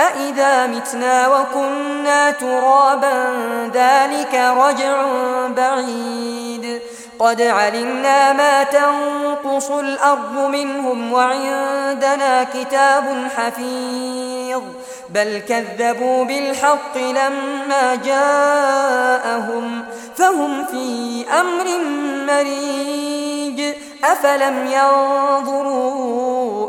أإذا متنا وكنا ترابا ذلك رجع بعيد قد علمنا ما تنقص الأرض منهم وعندنا كتاب حفيظ بل كذبوا بالحق لما جاءهم فهم في أمر مريج أفلم ينظروا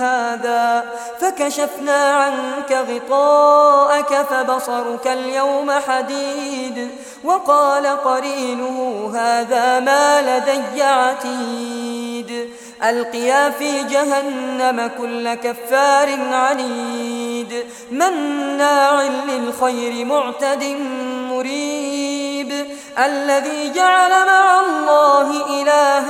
هذا فكشفنا عنك غطاءك فبصرك اليوم حديد وقال قرينه هذا ما لدي عتيد ألقيا في جهنم كل كفار عنيد مناع للخير معتد مريب الذي جعل مع الله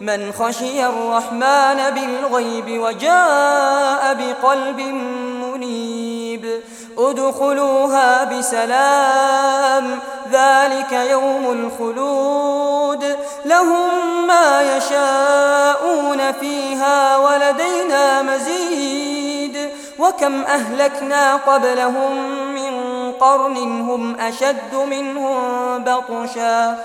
من خشي الرحمن بالغيب وجاء بقلب منيب. ادخلوها بسلام ذلك يوم الخلود. لهم ما يشاءون فيها ولدينا مزيد. وكم أهلكنا قبلهم من قرن هم أشد منهم بطشا.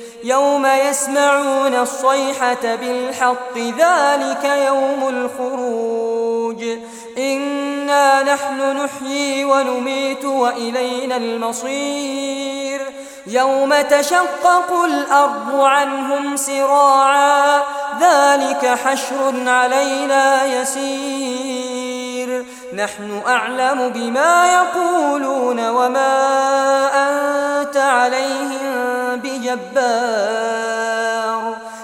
يوم يسمعون الصيحة بالحق ذلك يوم الخروج. إنا نحن نحيي ونميت وإلينا المصير. يوم تشقق الأرض عنهم سراعا ذلك حشر علينا يسير. نحن أعلم بما يقولون وما أنت عليهم بجبار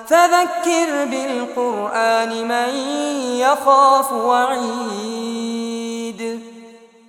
فذكر بالقرآن من يخاف وعيد.